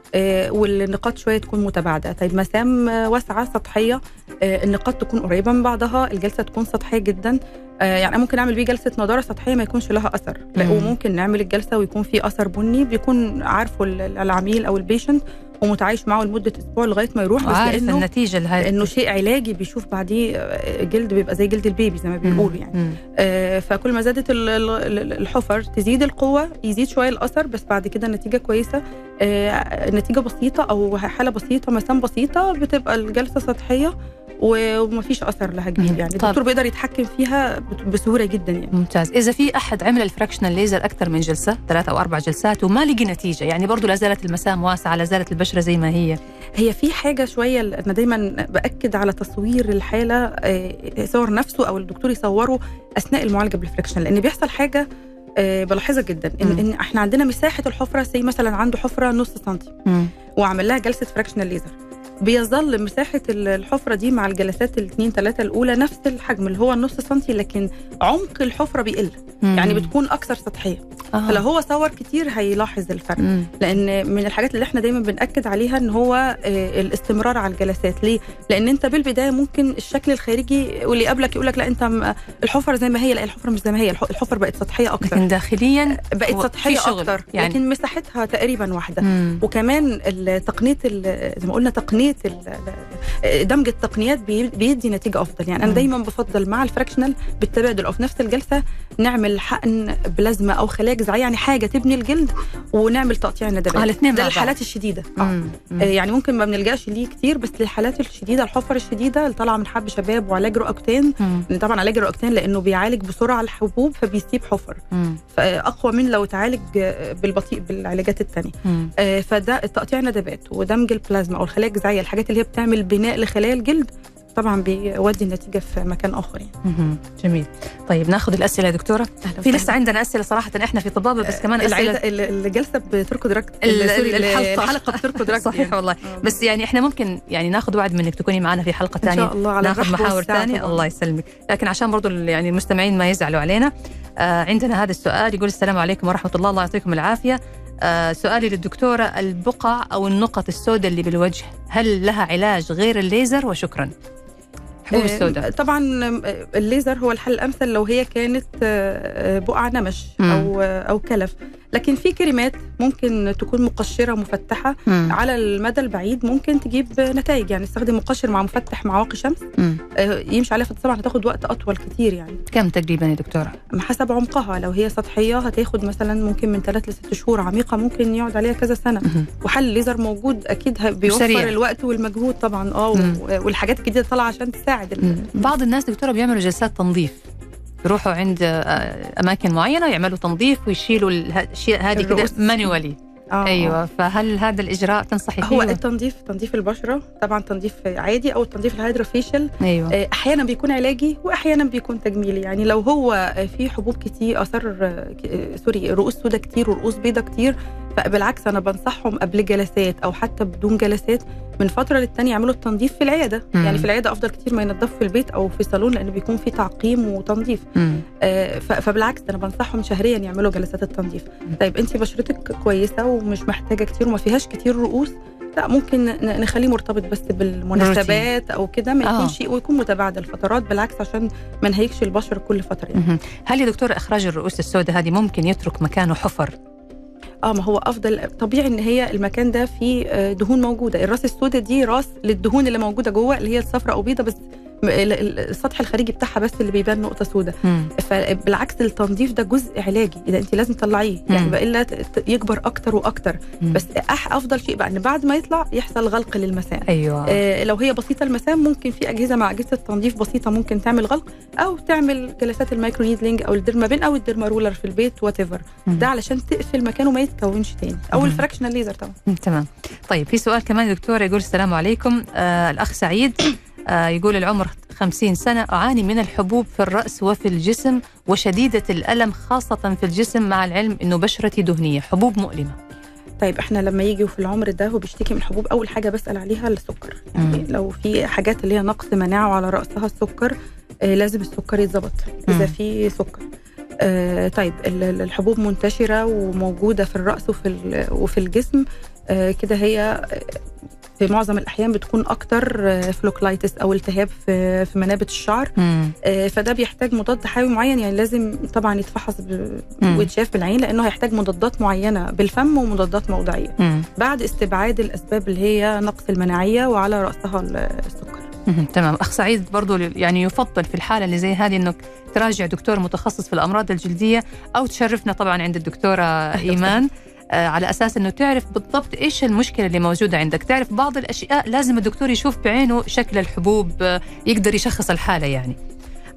والنقاط شوية تكون متباعدة. طيب مسام آه، واسعة سطحية آه، النقاط تكون قريبة من بعضها الجلسة تكون سطحية جدا. آه، يعني أنا ممكن أعمل بيه جلسة نضارة سطحية ما يكونش لها أثر. لا مم. وممكن نعمل الجلسة ويكون في أثر بني بيكون عارفه ال- العميل أو البيشنت ومتعايش معه لمدة أسبوع لغاية ما يروح بس لأنه النتيجة لهذه لأنه شيء علاجي بيشوف بعديه آه، جلد بيبقى زي جلد البيبي زي ما بيقولوا يعني. مم. آه، فكل ما زادت ال- ال- ال- الحفر تزيد القوة يزيد شوية الأثر بس بعد كده النتيجة كويسة. آه، نتيجة بسيطة أو حالة بسيطة مسام بسيطة بتبقى الجلسة سطحية. و- ومفيش أثر لها كبير. يعني طب. الدكتور بيقدر يتحكم فيها بسهولة جدا يعني ممتاز إذا في أحد عمل الفراكشنال ليزر أكثر من جلسة ثلاث أو أربع جلسات وما لقي نتيجة يعني برضو لا زالت المسام واسعة لا زالت البشرة زي ما هي هي في حاجة شوية أنا دايما بأكد على تصوير الحالة آه، يصور نفسه أو الدكتور يصوره أثناء المعالجة بال fractional لأن بيحصل حاجة آه، بلاحظها جدا مم. إن, إن إحنا عندنا مساحة الحفرة زي مثلا عنده حفرة نص سنتي. وعمل لها جلسة fractional laser بيظل مساحة ال- الحفرة دي مع الجلسات الاثنين ثلاثة الأولى نفس الحجم اللي هو النص سنتي لكن عمق الحفرة بيقل يعني مم. بتكون أكثر سطحية آه. فلو هو صور كتير هيلاحظ الفرق مم. لأن من الحاجات اللي إحنا دايما بنأكد عليها إن هو آه، الاستمرار على الجلسات ليه لأن أنت بالبداية ممكن الشكل الخارجي واللي قبلك يقول لك لا أنت الحفرة زي ما هي لا الحفرة مش زي ما هي الح- الحفرة بقت سطحية أكتر لكن داخليا بقت سطحية أكتر يعني. لكن مساحتها تقريبا واحدة مم. وكمان تقنية زي ما قلنا تقنية ال- دمج التقنيات بي- بيدي نتيجة أفضل يعني أنا. دايما بفضل مع ال fractional بالتبادل أو في نفس الجلسة نعمل حقن بلازما أو خلايا جذعية يعني حاجة تبني الجلد ونعمل تقطيع الندبات الاثنين ده. الحالات الشديدة آه. آه، يعني ممكن ما بنلجأش ليه كتير بس للحالات الشديدة الحفر الشديدة اللي طالعة من حب شباب وعلاج رؤكتين طبعا علاج الرؤكتين لأنه بيعالج بسرعة الحبوب فبيسيب حفر. فأقوى من لو تعالج آه، بالبطيء بالعلاجات الثانية. آه، فده تقطيع الندبات ودمج البلازما أو الخلايا الجذعية الحاجات اللي هي بتعمل بناء لخلايا الجلد طبعا بيودي النتيجة في مكان آخر يعني. جميل طيب ناخذ الأسئلة يا دكتورة في لسه. عندنا أسئلة صراحة إحنا في طبابة بس كمان العيادة أسئلة ال- الجلسة بتركض ركض ال- سوري، ال- الحلقة. الحلقة بتركض ركض صحيح يعني. والله آه. بس يعني إحنا ممكن يعني ناخذ وعد منك تكوني معنا في حلقة إن ثانية شاء الله على ناخذ محاور ثانية طبعاً. الله يسلمك لكن عشان برضو يعني المستمعين ما يزعلوا علينا آه عندنا هذا السؤال يقول السلام عليكم ورحمة الله الله يعطيكم العافية آه سؤالي للدكتورة البقع أو النقط السوداء اللي بالوجه هل لها علاج غير الليزر؟ وشكرا. حبوب آه، السوداء. طبعا آه، الليزر هو الحل الأمثل لو هي كانت آه، بقع نمش. أو أو كلف. لكن في كريمات ممكن تكون مقشرة مفتحه مم. على المدى البعيد ممكن تجيب نتائج يعني استخدم مقشر مع مفتح مع واقي شمس مم. آه، يمشي عليها طبعا هتاخد وقت أطول كتير يعني كم تقريبا يا دكتورة حسب عمقها لو هي سطحية هتاخد مثلا ممكن من ثلاث لست شهور عميقة ممكن يقعد عليها كذا سنة مهم. وحل الليزر موجود أكيد بيوفر سريع. الوقت والمجهود طبعا آه مم. والحاجات الجديدة طالعة عشان تساعد مم. بعض الناس دكتورة بيعملوا جلسات تنظيف يروحوا عند آه، أماكن معينة يعملوا تنظيف ويشيلوا الاشياء هذه كده. مانيوالي آه. أيوه فهل هذا الإجراء تنصحي فيه هو؟ التنظيف تنظيف البشرة طبعا تنظيف عادي أو التنظيف الهيدروفيشل أيوه آه، أحيانا بيكون علاجي واحيانا بيكون تجميلي يعني لو هو في حبوب كتير أثر آه، سوري رؤوس سودا كتير ورؤوس بيضة كتير فبالعكس أنا بنصحهم قبل جلسات أو حتى بدون جلسات من فترة للتانية يعملوا التنظيف في العيادة مم. يعني في العيادة أفضل كتير ما ينظفوا في البيت أو في الصالون لأن بيكون في تعقيم وتنظيف مم. آه، فبالعكس أنا بنصحهم شهريا يعملوا جلسات التنظيف طيب انت بشرتك كويسة ومش محتاجة كتير وما فيهاش كتير رؤوس لا ممكن نخليه مرتبط بس بالمناسبات أو كده ما آه. يكونش ويكون متباعد الفترات بالعكس عشان ما نهيكش البشره كل فترة يعني. هل يا دكتوره إخراج الرؤوس السوداء هذه ممكن يترك مكانه حفر آه ما هو أفضل طبيعي إن هي المكان ده فيه آه، دهون موجودة. الراس السوداء دي راس للدهون اللي موجودة جوه اللي هي الصفراء أو بيضة بس السطح الخارجي بتاعها بس اللي بيبان نقطة سوداء. فبالعكس التنظيف ده جزء علاجي إذا أنت لازم تطلعيه. يعني. والا يكبر أكتر وأكتر. مم. بس أح أفضل شيء بقى إن بعد ما يطلع يحصل غلق للمسام. أيوه. آه لو هي بسيطة المسام ممكن في أجهزة مع أجهزة تنظيف بسيطة ممكن تعمل غلق أو تعمل جلسات ال microneedling أو ال derma pen أو ال derma roller في البيت وات. ده علشان تقفل مكانه ما يتكونش تاني. أو. ال fractional laser طبعا. تمام. طيب في سؤال كمان يا دكتوره يقول السلام عليكم. آه الأخ سعيد. يقول العمر 50 سنة أعاني من الحبوب في الرأس وفي الجسم وشديدة الألم خاصة في الجسم مع العلم أنه بشرتي دهنية حبوب مؤلمة طيب إحنا لما يجي في العمر ده هو بيشتكي من حبوب أول حاجة بسأل عليها السكر يعني مم. لو في حاجات اللي هي نقص مناعة وعلى رأسها السكر آه لازم السكر يتظبط. إذا في سكر آه طيب ال- ال- الحبوب منتشرة وموجودة في الرأس وفي وفي الجسم آه كده هي آه، في معظم الأحيان بتكون أكتر آه، فلوكلايتس أو التهاب في في منابت الشعر مم. آه، فده بيحتاج مضاد حيوي معين يعني لازم طبعا يتفحص. ويتشاف بالعين لأنه هيحتاج مضادات معينة بالفم ومضادات موضعية مم. بعد استبعاد الأسباب اللي هي نقص المناعية وعلى رأسها ال- السكر. تمام أخ سعيد برضو يعني يفضل في الحالة اللي زي هذه انك تراجع دكتور متخصص في الأمراض الجلدية أو تشرفنا طبعا عند الدكتورة إيمان على أساس إنه تعرف بالضبط إيش المشكلة اللي موجودة عندك. تعرف بعض الأشياء لازم الدكتور يشوف بعينه شكل الحبوب آه، يقدر يشخص الحالة يعني.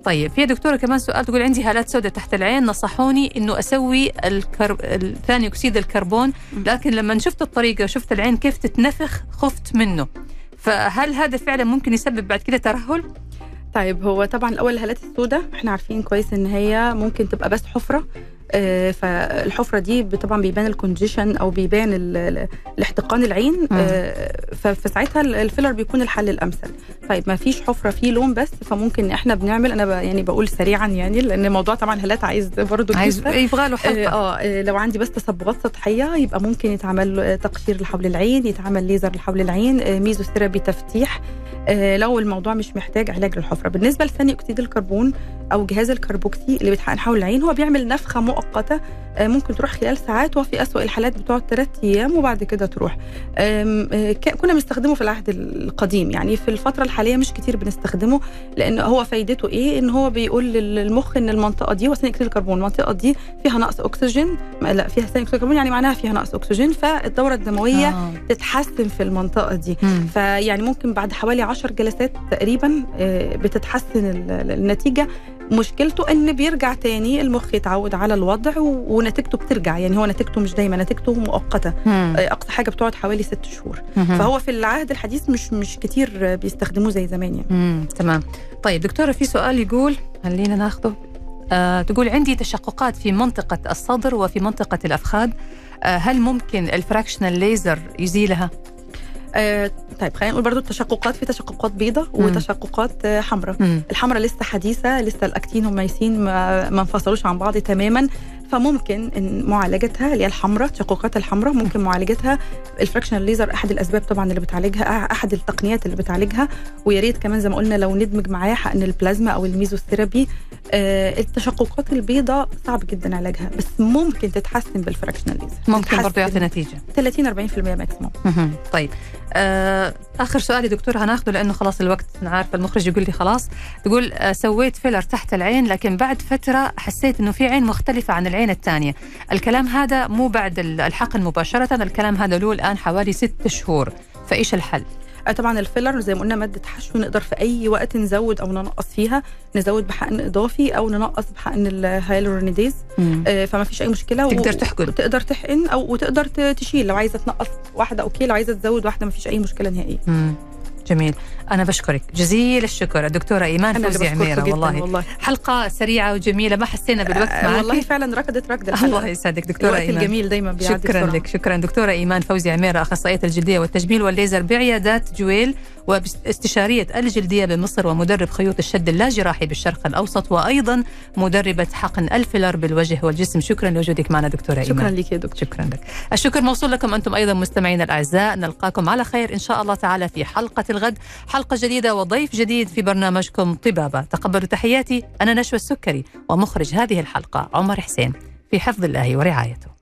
طيب في دكتورة كمان سؤال تقول عندي هالات سوداء تحت العين نصحوني إنه أسوي الكرب... ثاني أكسيد الكربون لكن لما شفت الطريقة شفت العين كيف تتنفخ خفت منه. فهل هذا فعلا ممكن يسبب بعد كده ترهل؟ طيب هو طبعا الأول الهالات السوداء إحنا عارفين كويس إن هي ممكن تبقى بس حفرة آه، فالحفرة دي طبعا بيبان ال congestion أو بيبان ال- ال- الاحتقان العين آه، فساعتها ال- ال filler بيكون الحل الأمثل. طيب ما فيش حفرة فيه لون بس فممكن إحنا بنعمل أنا يعني بقول سريعا يعني لأن الموضوع طبعا هالات عايز برضه عايز. يبغى له آه، حلقة. آه آه، لو عندي بس تصبغات سطحية يبقى ممكن يتعمل آه، تقشير لحول العين يتعمل ليزر لحول العين آه، ميزوثيرابي تفتيح. آه، لو الموضوع مش محتاج علاج للحفرة. بالنسبة لثاني أكسيد الكربون أو جهاز ال carboxy اللي بيتحقن حول العين هو بيعمل نفخة مؤقتة آه، ممكن تروح خلال ساعات وفي أسوأ الحالات بتقعد ثلاث أيام وبعد كده تروح. آه، كنا بنستخدمه في العهد القديم. يعني في الفترة الحالية مش كتير بنستخدمه لأن هو فايدته إيه؟ إن هو بيقول للمخ إن المنطقة دي وثاني أكسيد الكربون المنطقة دي فيها نقص أكسجين لا فيها ثاني أكسيد الكربون يعني معناها فيها نقص أكسجين فالدورة الدموية آه. تتحسن في المنطقة دي. مم. فيعني ممكن بعد حوالي عشر جلسات تقريبا آه، بتتحسن ال- ال- النتيجة. مشكلته إن بيرجع تاني المخ يتعود على الوضع ونتيجته بترجع. يعني هو نتيجته مش دايما نتيجته مؤقتة. أقصى حاجة بتقعد حوالي ست شهور. فهو في العهد الحديث مش مش كتير بيستخدموه زي زمان يعني. مم. تمام. طيب دكتورة في سؤال يقول خلينا ناخذه آه تقول عندي تشققات في منطقة الصدر وفي منطقة الأفخاذ. آه هل ممكن الفراكشنال ليزر يزيلها؟ آه طيب خلينا نقول برضو التشققات في تشققات بيضة مم. وتشققات آه حمراء. الحمراء لسه حديثة لسه ال actin وال myosin ما, ما انفصلوش عن بعض تماما فممكن إن معالجتها اللي هي الحمراء تشققات الحمراء ممكن معالجتها ال fractional laser أحد الأسباب طبعا اللي بتعالجها أحد التقنيات اللي بتعالجها. ويا ريت كمان زي ما قلنا لو ندمج معاه حقن البلازما أو الميزوثيرابي آه التشققات البيضاء صعب جدا علاجها بس ممكن تتحسن بال fractional laser ممكن برضه يعطي نتيجة. 30 40% maximum. طيب. آه آخر سؤال يا دكتور هناخذه لأنه خلاص الوقت أنا عارفة المخرج يقول لي خلاص. تقول آه سويت filler تحت العين لكن بعد فترة حسيت إنه في عين مختلفة عن العين الثانية. الكلام هذا مو بعد ال- الحقن مباشرة الكلام هذا له الآن حوالي ست شهور. فإيش الحل؟ آه، طبعا الفيلر زي ما قلنا مادة حشو نقدر في أي وقت نزود أو ننقص فيها نزود بحقن إضافي أو ننقص بحقن الهايلورونيديز آه، فما فيش أي مشكلة. تقدر تحقن. تقدر تحقن أو وتقدر تشيل لو عايزة تنقص واحدة okay لو عايزة تزود واحدة ما فيش أي مشكلة نهائيه. جميل. أنا بشكرك. جزيل الشكر. أنا اللي فوزي جدا والله. والله. حلقة سريعة وجميلة ما حسينا بالوقت آه، معك. والله فعلا ركضت ركض الحلقة الله يسعدك دكتورة الوقت إيمان. الجميل دايما بيعدي شكرا بسرعة. لك شكرا. دكتورة إيمان فوزي عميرة أخصائية الجلدية والتجميل والليزر بعيادات جويل واستشارية الجلدية بمصر ومدرب خيوط الشد اللاجراحي بالشرق الأوسط وأيضا مدربة حقن الفيلر بالوجه والجسم. شكرا لوجودك معنا دكتورة إيمان. شكرا لك يا دكتور. شكرا لك. الشكر موصول لكم أنتم أيضا مستمعينا الأعزاء. نلقاكم على خير إن شاء الله تعالى في حلقة الغد. حلقة جديدة وضيف جديد في برنامجكم طبابة. تقبلوا تحياتي أنا نشوى السكري ومخرج هذه الحلقة عمر حسين. في حفظ الله ورعايته.